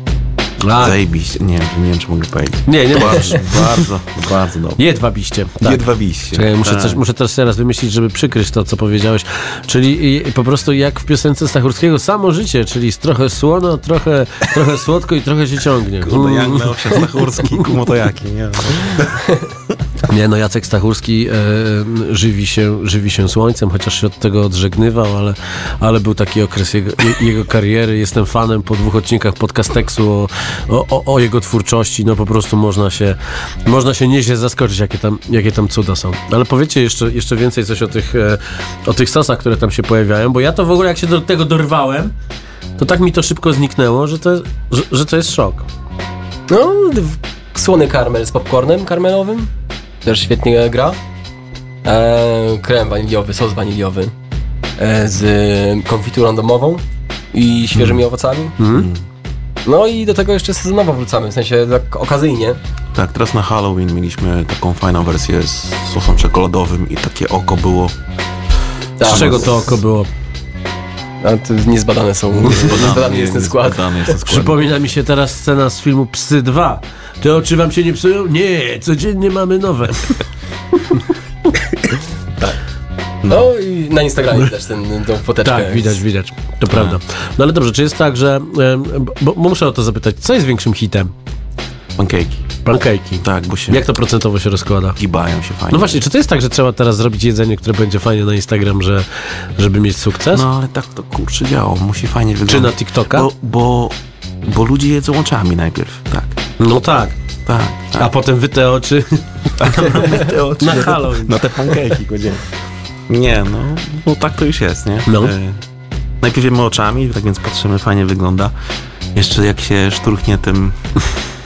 A. Zajebiście. Nie, wiem, nie wiem, czy mogę powiedzieć. Nie, nie bardzo, bardzo, bardzo dobrze. Jedwabiście. Jedwabiście. Czekaj, muszę, Tak. coś, muszę teraz teraz wymyślić, żeby przykryć to, co powiedziałeś. Czyli i- po prostu jak w piosence Stachurskiego, samo życie, czyli trochę słono, trochę, trochę słodko i trochę się ciągnie. Kurde, jak miał się Stachurski, kumotojaki, nie? Nie, no Jacek Stachurski e, żywi, się, żywi się słońcem, chociaż się od tego odżegnywał, ale, ale był taki okres jego, je, jego kariery. Jestem fanem po dwóch odcinkach podcasteksu o, o, o, jego twórczości. No po prostu można się, można się nieźle zaskoczyć, jakie tam, jakie tam cuda są. Ale powiecie jeszcze, jeszcze więcej coś o tych, e, o tych sosach, które tam się pojawiają, bo ja to w ogóle jak się do tego dorwałem, to tak mi to szybko zniknęło, że to, że, że to jest szok. No, słony karmel z popcornem karmelowym. Też świetnie gra. E, krem waniliowy, sos waniliowy. E, z konfiturą domową i świeżymi owocami. Mm. No i do tego jeszcze sezonowo wrzucamy, w sensie tak okazyjnie. Tak, teraz na Halloween mieliśmy taką fajną wersję z sosem czekoladowym i takie oko było. Tak. Z czego to oko było? A to niezbadane są, niezbadany jest ten skład. Przypomina mi się teraz scena z filmu Psy 2. Te oczy wam się nie psują? Nie, codziennie mamy nowe. No i na Instagramie widać ten, tą foteczkę. Tak, widać, widać. To prawda. No ale dobrze, czy jest tak, że... Bo, bo muszę o to zapytać, co jest większym hitem? Pankejki. Pankejki. Tak, bo się Jak to procentowo się rozkłada? gibają się fajnie. No właśnie, czy to jest tak, że trzeba teraz zrobić jedzenie, które będzie fajnie na Instagram, że, żeby mieć sukces? No ale tak to kurczę działa, musi fajnie wyglądać. Czy na TikToka? Bo, bo, bo ludzie jedzą oczami najpierw, tak. No tak. Tak, tak. A potem wy te oczy te oczy na Halloween. Na te pankejki godziny. Nie, no, no tak to już jest, nie? No. E, najpierw jemy oczami, tak więc patrzymy, fajnie wygląda. Jeszcze jak się szturchnie tym,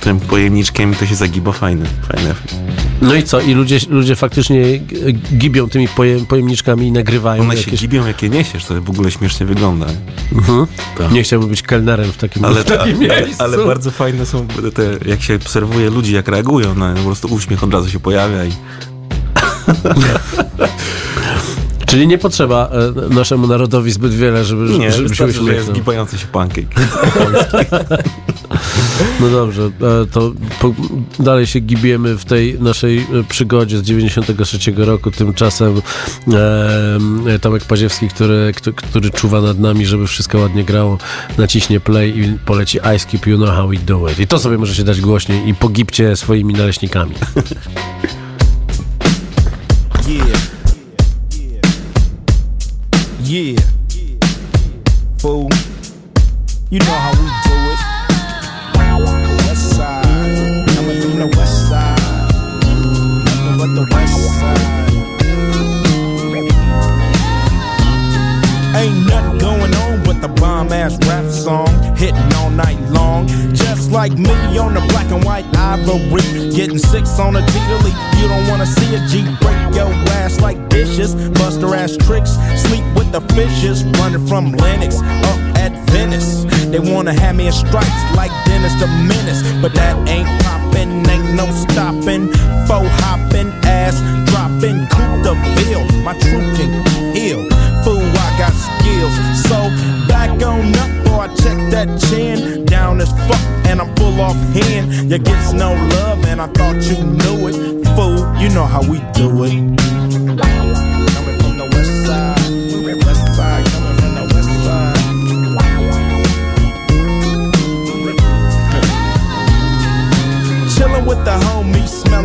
tym pojemniczkiem, to się zagiba, fajny, fajny efekt. No i co? I ludzie, ludzie faktycznie g- gibią tymi pojem, pojemniczkami i nagrywają One się jakieś... gibią, jak je niesiesz, to w ogóle śmiesznie wygląda. Mhm. Nie chciałbym być kelnerem w takim, Ale, w takim ale, ale bardzo fajne są te, jak się obserwuje ludzi, jak reagują, no, po prostu uśmiech od razu się pojawia i Czyli nie potrzeba e, naszemu narodowi zbyt wiele, żeby, nie, żeby się wystarczy, że jest gibający się pancake. No dobrze, e, to dalej się gibiemy w tej naszej e, przygodzie z 93 roku. Tymczasem e, Tomek Paziewski, który, który, czuwa nad nami, żeby wszystko ładnie grało, naciśnie play i poleci Ice Cube, you know how we do it. I to sobie możecie dać głośniej i pogibcie swoimi naleśnikami. Yeah. Yeah. Fool. You know how we Hitting all night long. Just like me on the black and white ivory. Getting six on a leave. You don't wanna see a G break your ass like dishes. Bust her ass tricks. Sleep with the fishes. Running from Lennox up at Venice. They wanna have me in stripes like Dennis the Menace. But that ain't poppin', ain't no stopping. Faux hopping, ass dropping, coup the bill. My truth can heal. Fool, got skills. So back on up, boy, check that chin. Down as fuck, and I'm full off hand. You gets no love, and I thought you knew it. Fool, you know how we do it.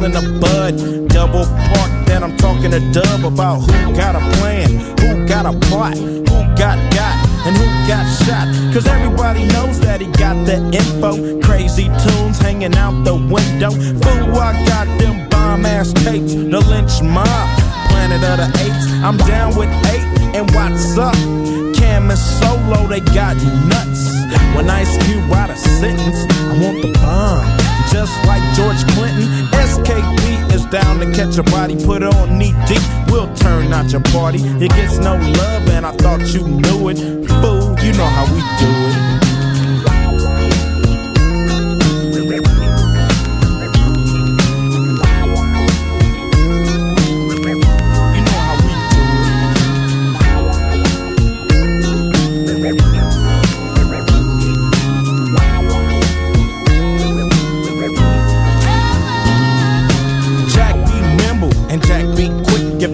Homies, smelling the bud. Double park, then I'm talking to Dub about who got a plan, who got a plot, who got got, and who got shot. Cause everybody knows that he got the info. Crazy tunes hanging out the window. Fool, I got them bomb ass tapes, the lynch mob. Planet of the Apes, I'm down with eight, and what's up? Cam and Solo, they got nuts. When Ice Cube write a sentence, I want the bomb. Just like George Clinton, SKP is down to catch a body, put on knee deep. We'll turn out your party. It gets no love, and I thought you knew it. Fool, you know how we do it.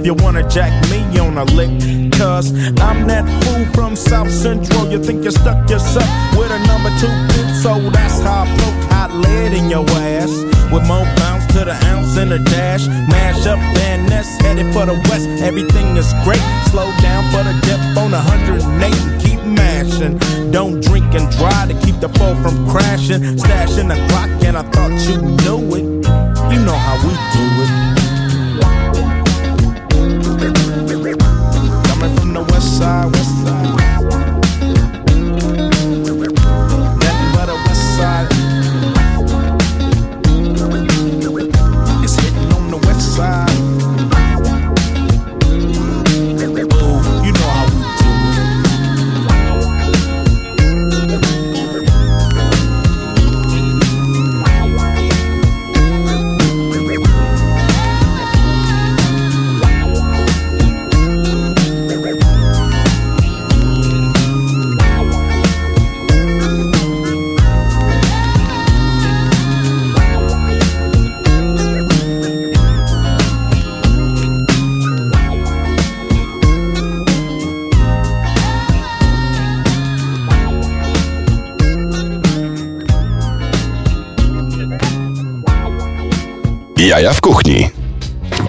You wanna jack me on a lick. Cause I'm that fool from South Central. You think you stuck yourself with a number two pin, so that's how I poke hot lead in your ass. With more bounce to the ounce in a dash. Mash up Van Ness, headed for the west. Everything is great. Slow down for the dip on 108 and keep mashing. Don't drink and drive to keep the foe from crashing. Stashing the clock, and I thought you knew it. You know how we do it. Side, west side. Jaja w kuchni.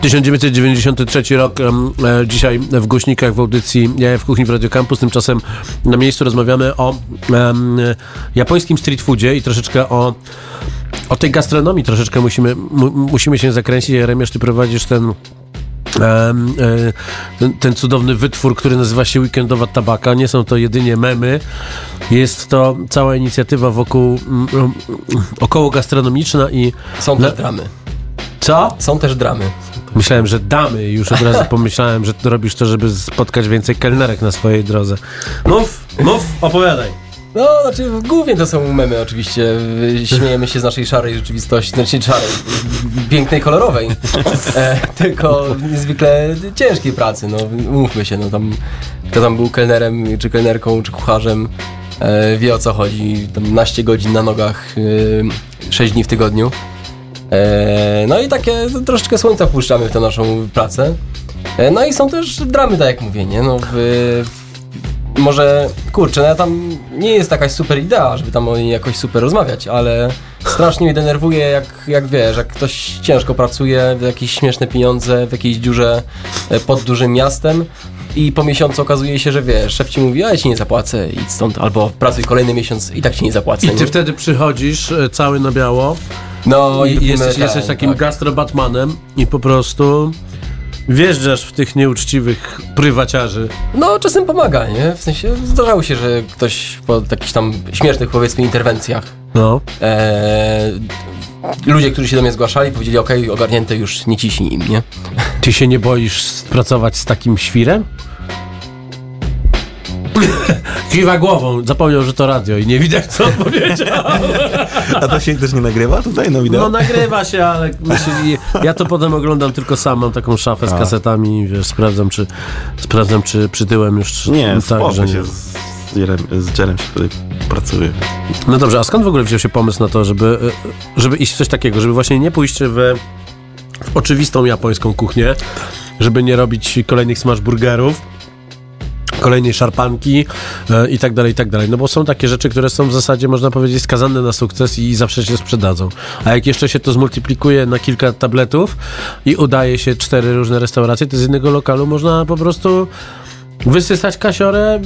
1993 rok, e, dzisiaj w głośnikach w audycji Jaja w kuchni w Radio Campus. Tymczasem na miejscu rozmawiamy o e, japońskim street foodzie i troszeczkę o, o tej gastronomii troszeczkę musimy, mu, musimy się zakręcić. Jeremiasz, ty prowadzisz ten e, ten, ten cudowny wytwór, który nazywa się Weekendowa Tabaka. Nie są to jedynie memy. Jest to cała inicjatywa wokół około gastronomiczna i Są też dramy. Co? Są też dramy. Myślałem, że damy i już od razu pomyślałem, że robisz to, żeby spotkać więcej kelnerek na swojej drodze. Mów, mów, opowiadaj. No, znaczy głównie to są memy oczywiście. Śmiejemy się z naszej szarej rzeczywistości, znaczy szarej, pięknej, kolorowej. E, tylko niezwykle ciężkiej pracy, no umówmy się, no tam kto tam był kelnerem, czy kelnerką, czy kucharzem, e, wie o co chodzi. Tam naście godzin na nogach, e, 6 dni w tygodniu. E, no i takie troszeczkę słońca wpuszczamy w tę naszą pracę. E, no i są też dramy, tak jak mówię, nie? No, w, w, może, kurczę, no, tam nie jest jakaś super idea, żeby tam o niej jakoś super rozmawiać, ale strasznie mnie denerwuje, jak, jak wiesz, jak ktoś ciężko pracuje, w jakieś śmieszne pieniądze, w jakiejś dziurze e, pod dużym miastem i po miesiącu okazuje się, że wiesz, szef ci mówi, a ja ci nie zapłacę, idź stąd, albo pracuj kolejny miesiąc i tak ci nie zapłacę. I ty nie? wtedy przychodzisz cały na biało No i jesteś, jesteś takim tak. gastro-batmanem i po prostu wjeżdżasz w tych nieuczciwych prywaciarzy. No, czasem pomaga, nie? W sensie zdarzało się, że ktoś po jakichś tam śmiesznych, powiedzmy, interwencjach No. e, ludzie, którzy się do mnie zgłaszali, powiedzieli, okej, ogarnięte już, nie ciśnij im, nie? Ty się nie boisz pracować z takim świrem? Kiwa głową, zapomniał, że to radio i nie widać, co odpowiedział. A to się też nie nagrywa tutaj na wideo? No nagrywa się, ale myśli, ja to potem oglądam tylko sam, mam taką szafę z A. kasetami i wiesz, sprawdzam, czy sprawdzam, czy przytyłem już. Nie, tak, że się z Jerem, z Jerem się tutaj pracuje. No dobrze, a skąd w ogóle wziął się pomysł na to, żeby, e, żeby iść w coś takiego, żeby właśnie nie pójść w, w oczywistą japońską kuchnię, żeby nie robić kolejnych smash burgerów, kolejnej szarpanki e, i tak dalej, i tak dalej. No bo są takie rzeczy, które są w zasadzie, można powiedzieć, skazane na sukces i zawsze się sprzedadzą. A jak jeszcze się to zmultiplikuje na kilka tabletów i udaje się cztery różne restauracje, to z jednego lokalu można po prostu wysysać kasiorę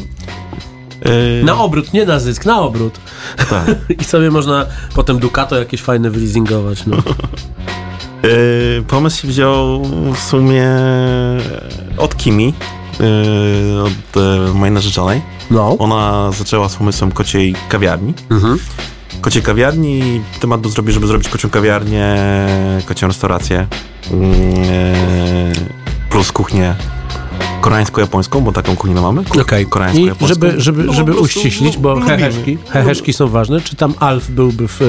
na obrót, nie na zysk, na obrót. Tak. I sobie można potem Ducato jakieś fajne wyleasingować. No. Yy, pomysł się wziął w sumie od Kimi, yy, od e, mojej narzeczonej. No. Ona zaczęła z pomysłem kociej kawiarni. Kociej kawiarni i temat był zrobić, żeby zrobić kocią kawiarnię, kocią restaurację, yy, plus kuchnię koreańsko-japońską, bo taką kuchnię mamy. Kuch- Okej. I Koreańsko-japońską. żeby, żeby, No, żeby prostu uściślić, bo lubimy. heheszki, heheszki są ważne, czy tam Alf byłby w,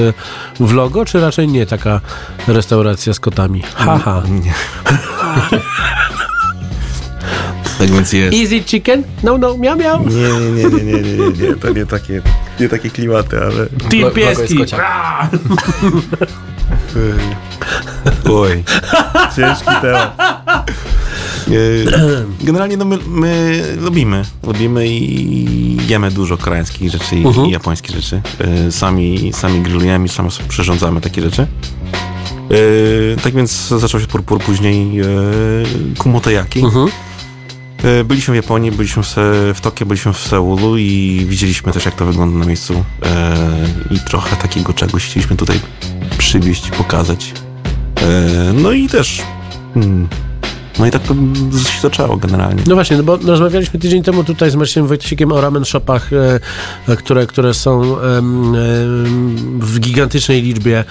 w logo, czy raczej nie taka restauracja z kotami? Haha. Nie. Tak więc jest. Easy chicken? No, no, miał, miał. Nie, nie, nie, nie, nie, nie, nie, to nie takie, nie takie klimaty, ale... Team pieski. Oj, ciężki temat. E, Generalnie no my, my lubimy, lubimy i jemy dużo koreańskich rzeczy i, Mhm. i japońskich rzeczy. E, Sami, sami grillujemy, sami sobie przyrządzamy takie rzeczy. E, Tak więc zaczął się purpur, później e, kumotoyaki. E, Byliśmy w Japonii, byliśmy w, Tokio, byliśmy w Seulu i widzieliśmy też, jak to wygląda na miejscu. E, I trochę takiego czegoś chcieliśmy tutaj przywieźć, pokazać. E, No i też. mm, No i tak to się zaczęło generalnie. No właśnie, no bo rozmawialiśmy tydzień temu tutaj z Marcinem Wojtasikiem o ramen shopach, e, e, które, które są w gigantycznej liczbie e,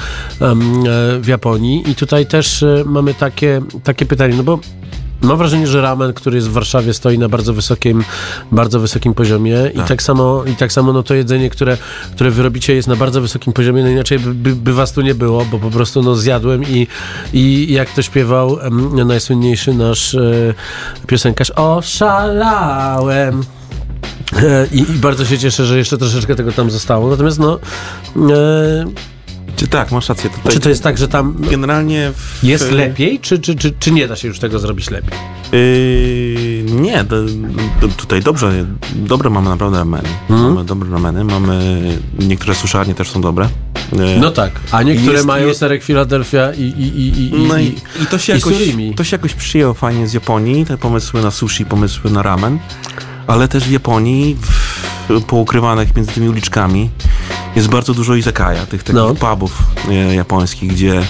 w Japonii i tutaj też e, mamy takie, takie pytanie, no bo mam wrażenie, że ramen, który jest w Warszawie stoi na bardzo wysokim, bardzo wysokim poziomie i Tak. tak samo, i tak samo no to jedzenie, które, które wy robicie jest na bardzo wysokim poziomie, no inaczej by, by, was tu nie było, bo po prostu no zjadłem i, i jak to śpiewał em, najsłynniejszy nasz e, piosenkarz, oszalałem. E, I, I bardzo się cieszę, że jeszcze troszeczkę tego tam zostało. Natomiast no. E, Czy tak, masz rację. Tutaj czy to jest tak, że tam generalnie w, jest lepiej, czy, czy, czy, czy nie da się już tego zrobić lepiej? Yy, nie, do, do, tutaj dobrze, dobre mamy naprawdę rameny. Mhm. Mamy dobre rameny, mamy, niektóre suszarnie też są dobre. Yy, No tak, a niektóre Jest- mają jest- serek Philadelphia i, i, i, i, No i, i, i to się i jakoś, surimi. to się jakoś przyjęło fajnie z Japonii, te pomysły na sushi, pomysły na ramen, ale też w Japonii, w, poukrywanych między tymi uliczkami, jest bardzo dużo izakaya, tych takich No. pubów e, japońskich, gdzie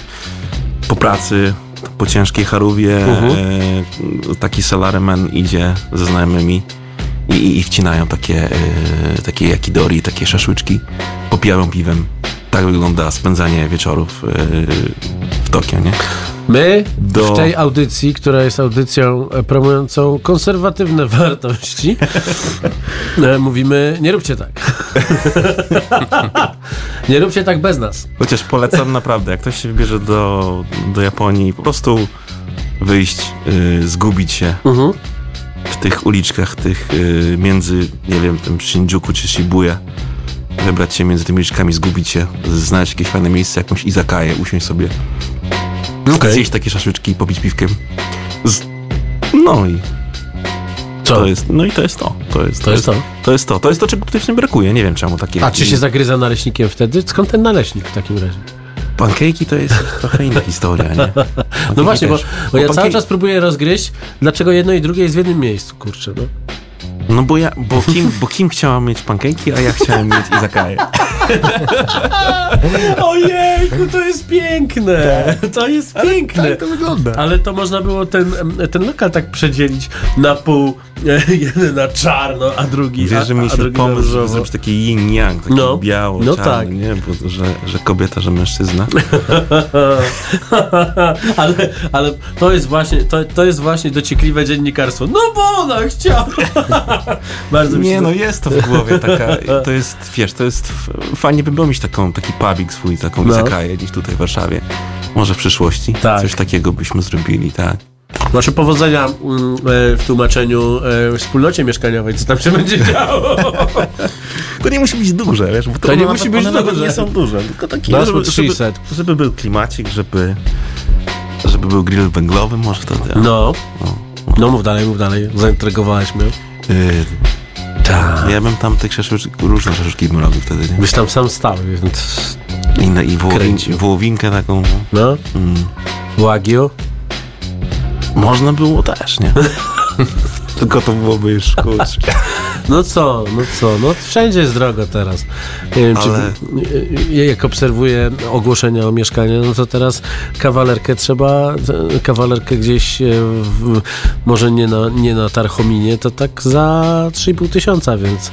po pracy, po ciężkiej charówie Mhm. e, taki salaryman idzie ze znajomymi i, i, i wcinają takie, e, takie yakidori, takie szaszłyczki, popijają piwem. Tak wygląda spędzanie wieczorów e, w Tokio, nie? My Do- w tej audycji, która jest audycją e, promującą konserwatywne wartości, e, mówimy, nie róbcie tak. nie róbcie tak bez nas. Chociaż polecam naprawdę, jak ktoś się wybierze do, do Japonii, po prostu wyjść, y, zgubić się Mhm. w tych uliczkach, tych y, między, nie wiem, tym Shinjuku czy Shibuya. Wybrać się między tymi uliczkami, zgubić się, znaleźć jakieś fajne miejsce, jakąś izakaję, usiąść sobie, zjeść takie szaszłyczki i popić piwkiem. Z... No i Co? to jest, no i to jest to. To jest To jest to. To jest to. To jest to, czego tutaj w tym brakuje. Nie wiem czemu takie. A czy się zagryza naleśnikiem wtedy? Skąd ten naleśnik w takim razie? Pankejki to jest trochę inna historia, nie? No Pankejki właśnie, bo, też. bo ja pankejki- cały czas próbuję rozgryźć, dlaczego jedno i drugie jest w jednym miejscu, kurczę, no. No bo ja, bo Kim, bo Kim chciała mieć pankejki, a ja chciałem mieć izakaję. Ojejku, to jest piękne! To jest piękne! tak to wygląda. Ale to można było ten, ten lokal tak przedzielić na pół. e, Jeden na czarno, a drugi, Wiesz, że a mieliśmy drugi na pomysł, żeby zrobić taki yin-yang, taki No. biało, No czarny, tak. nie? Bo, że, że kobieta, że mężczyzna. ale, ale to jest właśnie, to, to jest właśnie dociekliwe dziennikarstwo. No bo ona chciała! Bardzo mi się Nie, no jest to w głowie taka, to jest, wiesz, to jest, fajnie by było mieć taką, taki pubik swój, taką No. izakaję gdzieś tutaj w Warszawie. Może w przyszłości Tak. coś takiego byśmy zrobili, tak. Nasze powodzenia mm, e, w tłumaczeniu e, wspólnocie mieszkaniowej, co tam się będzie działo. To nie musi być duże, wiesz, bo to, To nie musi być duże. nie są duże, tylko takie, Dasz żeby, żeby, 300. żeby był klimacik, żeby, żeby był grill węglowy może wtedy. a? No. No mów dalej, mów dalej. Zaintrygowałeś mnie. Yy, Tak. ja bym tam tych szaszłyk, różne szaszłyki bym robił wtedy, nie? Byś tam sam stał, więc... I, na- i wołowin, wołowinkę taką, No. mm, Wagyu. można było też, nie? Tylko to byłoby już kurczę. No co, no co, no wszędzie jest drogo teraz. Nie wiem, Ale- czy ja jak obserwuję ogłoszenia o mieszkanie, no to teraz kawalerkę trzeba, kawalerkę gdzieś, e, w, może nie na, nie na Tarchominie, to tak za 3,5 tysiąca, więc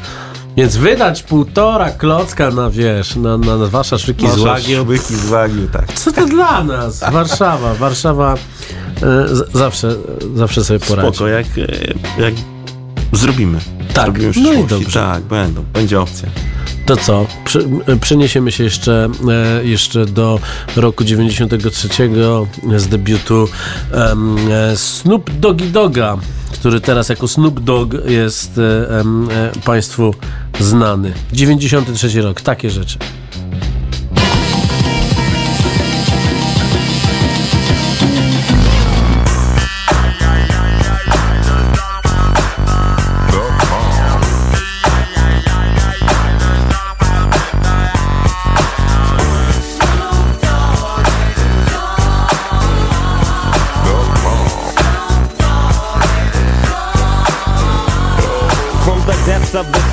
więc wydać półtora klocka na, wiesz, na, na, na wasze szyki z Łagiu, tak. Co to dla nas? Warszawa, Warszawa e, z, zawsze, zawsze sobie poradzi. Spoko, jak, jak zrobimy. Tak, no i dobrze. Tak, będą, będzie opcja. To co? Przy, przeniesiemy się jeszcze, e, jeszcze do roku 93 z debiutu e, Snoop Doggy Doga, który teraz jako Snoop Dogg jest e, e, Państwu znany. 93 rok, takie rzeczy.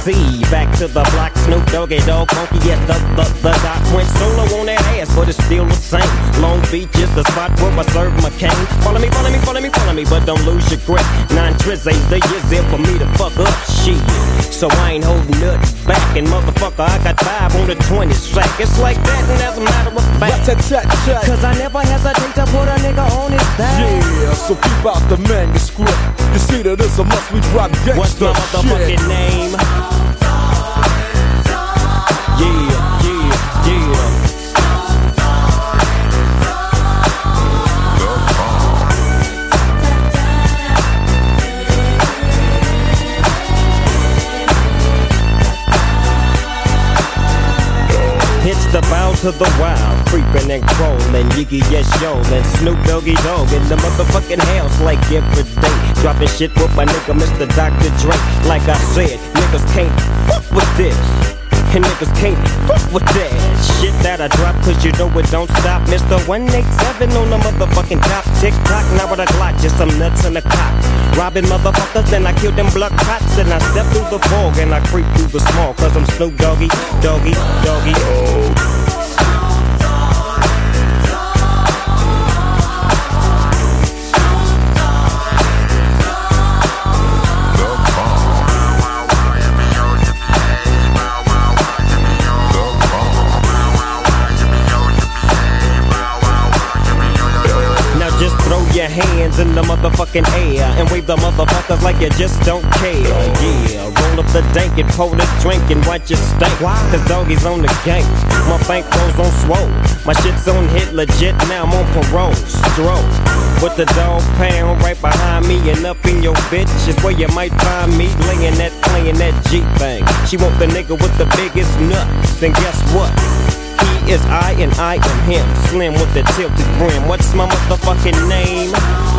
Depths of the sea, back to the block, Snoop Doggy Dog, funky yes, the, the, the dot went solo on that ass, but it's still the same. Long Beach is the spot where I serve my cane. Follow me, follow me, follow me, follow me, but don't lose your grip. Nine tris ain't the years there for me to fuck up shit. So I ain't holding nothing back, and motherfucker, I got five on the 20 sack. It's like that, and as a matter of fact, cause I never hesitate to put a nigga on his back. Yeah, so keep out the manuscript. You see that it's a must we drop gangsta What's my motherfucking shit. name? The bow to the wild, creeping and crawling, Yiggy yes yo, and Snoop Doggy Dog in the motherfucking house like every day. Dropping shit with my nigga Mr. Dr. Dre. Like I said, niggas can't fuck with this. And niggas can't fuck with that shit that I drop, cause you know it don't stop. Mr. 187 on the motherfucking top. Tick tock, now with a Glock, just some nuts in the cock. Robbing motherfuckers, then I kill them blood cops. And I step through the fog and I creep through the small, cause I'm Snoop Doggy, Doggy, Doggy. Oh. Your hands in the motherfucking air and wave the motherfuckers like you just don't care. Yeah, roll up the dank and pour the drink and watch it stink. Cause doggies on the gang. My bankrolls on swole. My shit's on hit legit, now I'm on parole. Stroke. With the dog pound right behind me and up in your bitch is where you might find me laying that, playing that G thing. She want the nigga with the biggest nuts. And guess what? He is I and I am him. Slim with the tilted brim. What's my motherfucking name?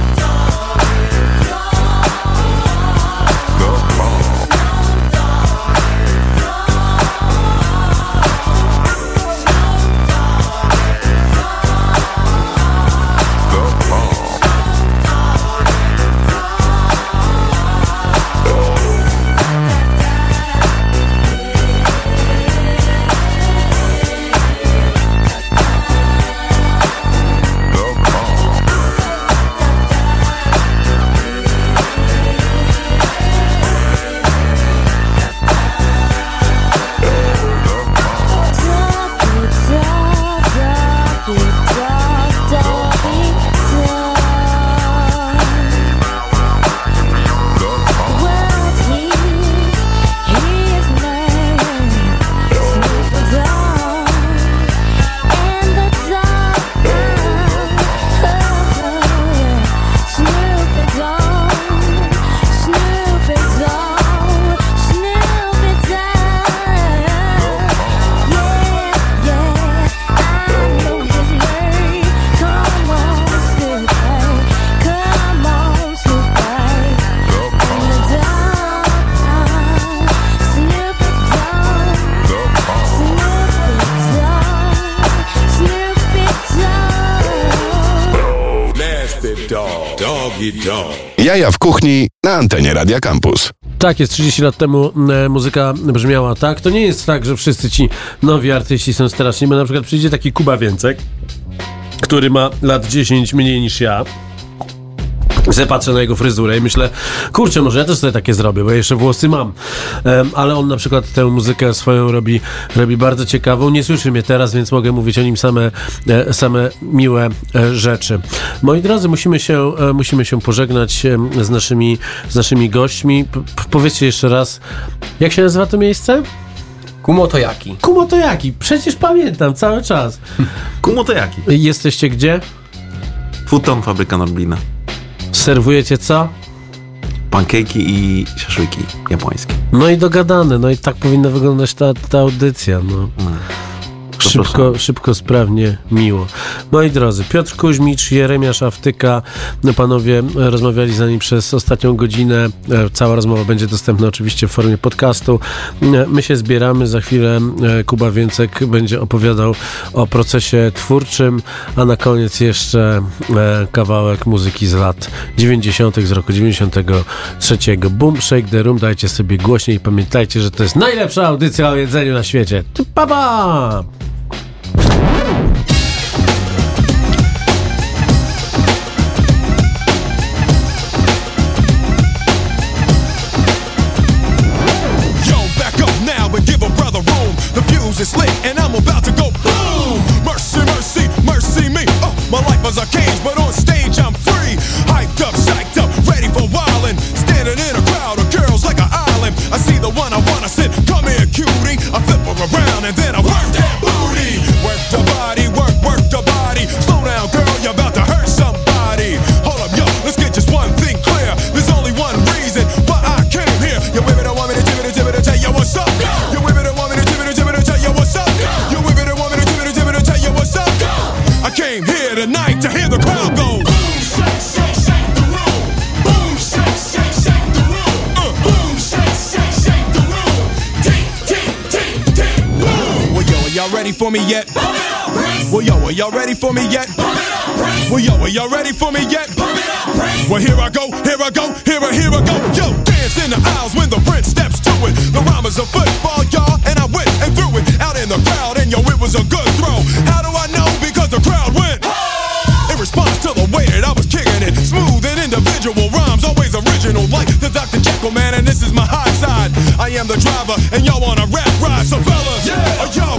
Jaja w kuchni na antenie Radia Campus. Tak jest, 30 lat temu e, muzyka brzmiała tak. To nie jest tak, że wszyscy ci nowi artyści są straszni, bo na przykład przyjdzie taki Kuba Więcek, który ma lat 10 mniej niż ja. Zapatrzę na jego fryzurę i myślę, kurczę, może ja też sobie takie zrobię, bo ja jeszcze włosy mam. Em, ale on na przykład tę muzykę swoją robi, robi bardzo ciekawą. Nie słyszy mnie teraz, więc mogę mówić o nim same, e, same miłe e, rzeczy. Moi drodzy, musimy się, e, musimy się pożegnać z naszymi, z naszymi gośćmi. P- p- powiedzcie jeszcze raz, jak się nazywa to miejsce? Kumotojaki. Kumotojaki, przecież pamiętam cały czas. Kumotojaki. Jesteście gdzie? Futon, fabryka Norblina. Serwujecie co? Pankejki i szaszłyki japońskie. No i dogadane, no i tak powinna wyglądać ta, ta audycja. No. Szybko, szybko, sprawnie, miło. Moi drodzy, Piotr Kuźmicz, Jeremiasz Awtyka, no panowie rozmawiali z nami przez ostatnią godzinę. E, Cała rozmowa będzie dostępna oczywiście w formie podcastu. E, My się zbieramy, za chwilę e, Kuba Więcek będzie opowiadał o procesie twórczym, a na koniec jeszcze kawałek muzyki z lat 90. z roku 93. Boom, shake the room, dajcie sobie głośniej i pamiętajcie, że to jest najlepsza audycja o jedzeniu na świecie. Pa, pa! Yet? Well, yo, are y'all ready for me yet? Well, yo, are y'all ready for me yet? Well, here I go, here I go, here I, here I go. Yo, dance in the aisles when the prince steps to it. The rhyme is a football, y'all, and I went and threw it out in the crowd, and yo, it was a good throw. How do I know? Because the crowd went. In response to the way that I was kicking it, smooth and individual rhymes, always original, like the Dr. Jekyll man, and this is my high side. I am the driver, and y'all on a rap ride, so fellas, are y'all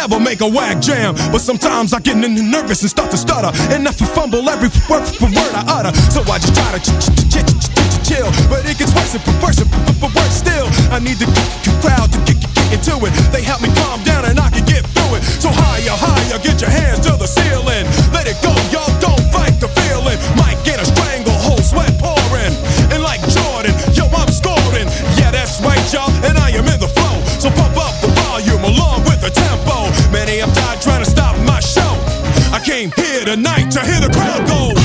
never make a whack jam. But sometimes I get n- nervous and start to stutter. And I fumble every word, word I utter. So I just try to ch- ch- ch- ch- ch- ch- chill. But it gets worse and worse and worse still. I need the crowd to get into it. They help me calm down and I can get through it. So higher, higher, get your hands to the ceiling. Let it go, here tonight. to hear the crowd go.